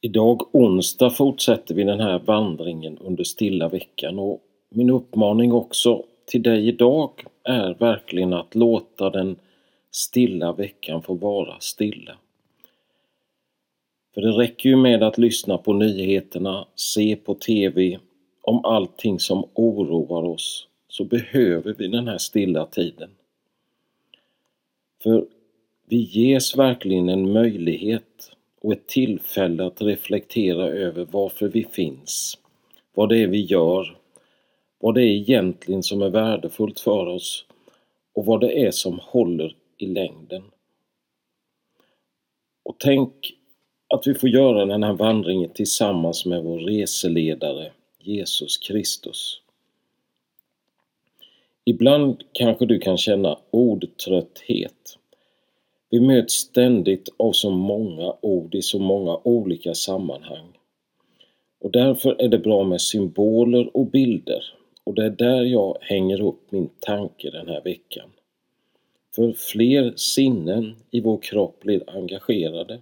Idag onsdag fortsätter vi den här vandringen under stilla veckan och min uppmaning också till dig idag är verkligen att låta den stilla veckan få vara stilla. För det räcker ju med att lyssna på nyheterna, se på TV om allting som oroar oss så behöver vi den här stilla tiden. För vi ges verkligen en möjlighet och ett tillfälle att reflektera över varför vi finns, vad det är vi gör, vad det är egentligen som är värdefullt för oss och vad det är som håller i längden. Och tänk att vi får göra den här vandringen tillsammans med vår reseledare Jesus Kristus. Ibland kanske du kan känna ordtrötthet. Vi möts ständigt av så många ord i så många olika sammanhang. Och därför är det bra med symboler och bilder och det är där jag hänger upp min tanke den här veckan. För fler sinnen i vår kropp blir engagerade.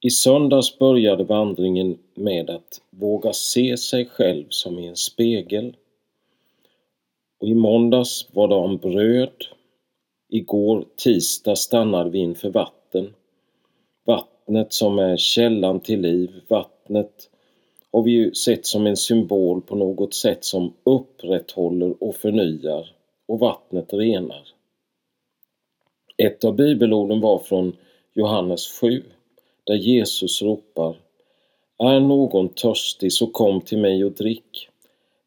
I söndags började vandringen med att våga se sig själv som i en spegel. Och i måndags var det om bröd. Igår tisdag stannade vi inför vatten. Vattnet som är källan till liv, vattnet har vi ju sett som en symbol på något sätt som upprätthåller och förnyar och vattnet renar. Ett av bibelorden var från Johannes 7 där Jesus ropar Är någon törstig så kom till mig och drick.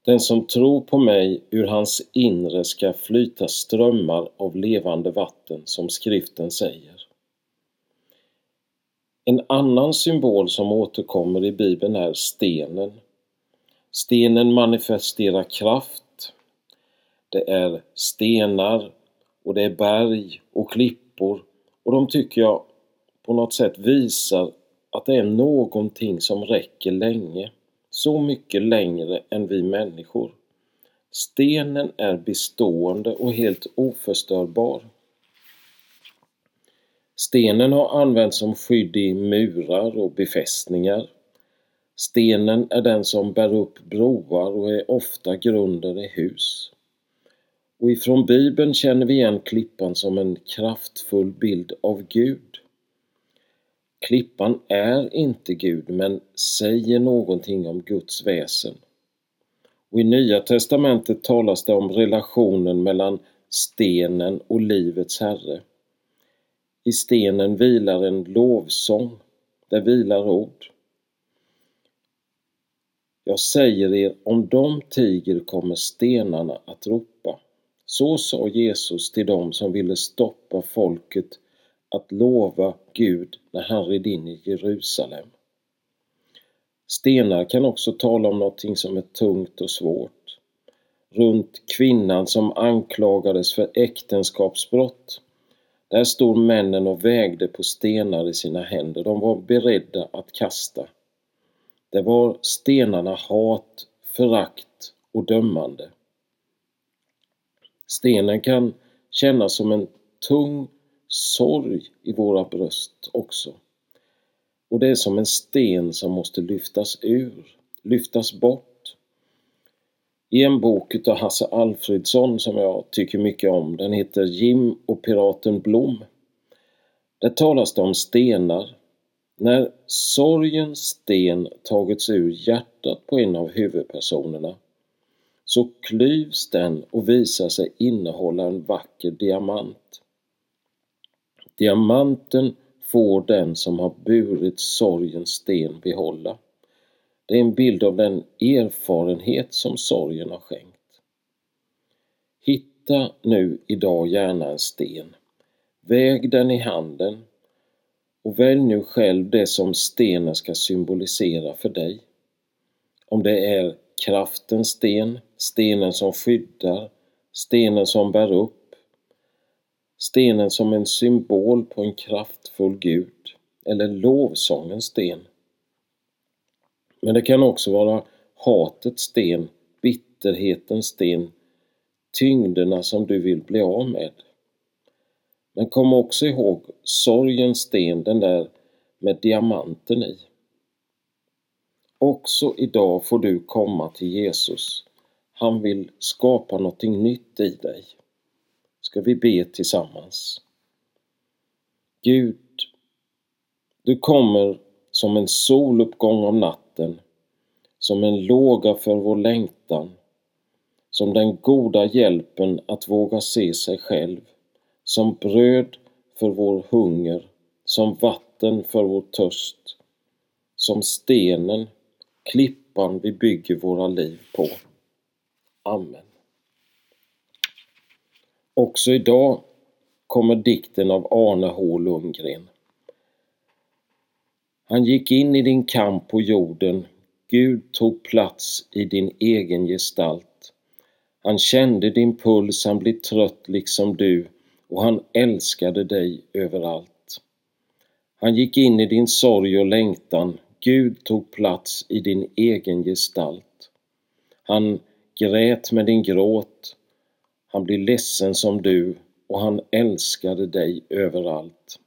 Den som tror på mig, ur hans inre ska flyta strömmar av levande vatten, som skriften säger. En annan symbol som återkommer i Bibeln är stenen. Stenen manifesterar kraft. Det är stenar och det är berg och klippor och de tycker jag på något sätt visar att det är någonting som räcker länge. Så mycket längre än vi människor. Stenen är bestående och helt oförstörbar. Stenen har använts som skydd i murar och befästningar. Stenen är den som bär upp broar och är ofta grunden i hus. Och ifrån Bibeln känner vi igen klippan som en kraftfull bild av Gud. Klippan är inte Gud men säger någonting om Guds väsen. Och I Nya testamentet talas det om relationen mellan stenen och livets Herre. I stenen vilar en lovsång, där vilar ord. Jag säger er, om de tiger kommer stenarna att ropa. Så sa Jesus till dem som ville stoppa folket att lova Gud när han red in i Jerusalem. Stenar kan också tala om någonting som är tungt och svårt. Runt kvinnan som anklagades för äktenskapsbrott. Där stod männen och vägde på stenar i sina händer. De var beredda att kasta. Det var stenarna hat, förakt och dömande. Stenen kan kännas som en tung sorg i våra bröst också. Och det är som en sten som måste lyftas ur, lyftas bort. I en bok utav Hasse Alfredsson som jag tycker mycket om, den heter Jim och piraten Blom. Där talas det om stenar. När sorgens sten tagits ur hjärtat på en av huvudpersonerna så klyvs den och visar sig innehålla en vacker diamant. Diamanten får den som har burit sorgens sten behålla. Det är en bild av den erfarenhet som sorgen har skänkt. Hitta nu idag gärna en sten. Väg den i handen och välj nu själv det som stenen ska symbolisera för dig. Om det är kraftens sten, stenen som skyddar, stenen som bär upp, Stenen som en symbol på en kraftfull Gud eller lovsångens sten. Men det kan också vara hatets sten, bitterhetens sten, tyngderna som du vill bli av med. Men kom också ihåg sorgens sten, den där med diamanten i. Också idag får du komma till Jesus. Han vill skapa någonting nytt i dig. Ska vi be tillsammans? Gud, du kommer som en soluppgång om natten, som en låga för vår längtan, som den goda hjälpen att våga se sig själv, som bröd för vår hunger, som vatten för vår törst, som stenen, klippan vi bygger våra liv på. Amen. Också idag kommer dikten av Arne H Lundgren. Han gick in i din kamp på jorden, Gud tog plats i din egen gestalt. Han kände din puls, han blev trött liksom du och han älskade dig överallt. Han gick in i din sorg och längtan, Gud tog plats i din egen gestalt. Han grät med din gråt, han blev ledsen som du och han älskade dig överallt.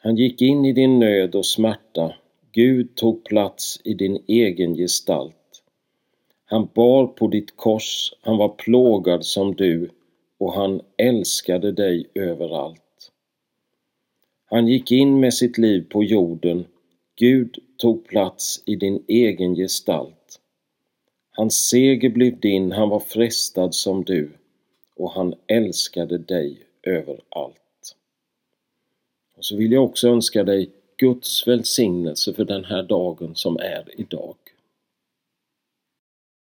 Han gick in i din nöd och smärta, Gud tog plats i din egen gestalt. Han bar på ditt kors, han var plågad som du och han älskade dig överallt. Han gick in med sitt liv på jorden, Gud tog plats i din egen gestalt. Hans seger blev din, han var frestad som du och han älskade dig överallt. Och så vill jag också önska dig Guds välsignelse för den här dagen som är idag.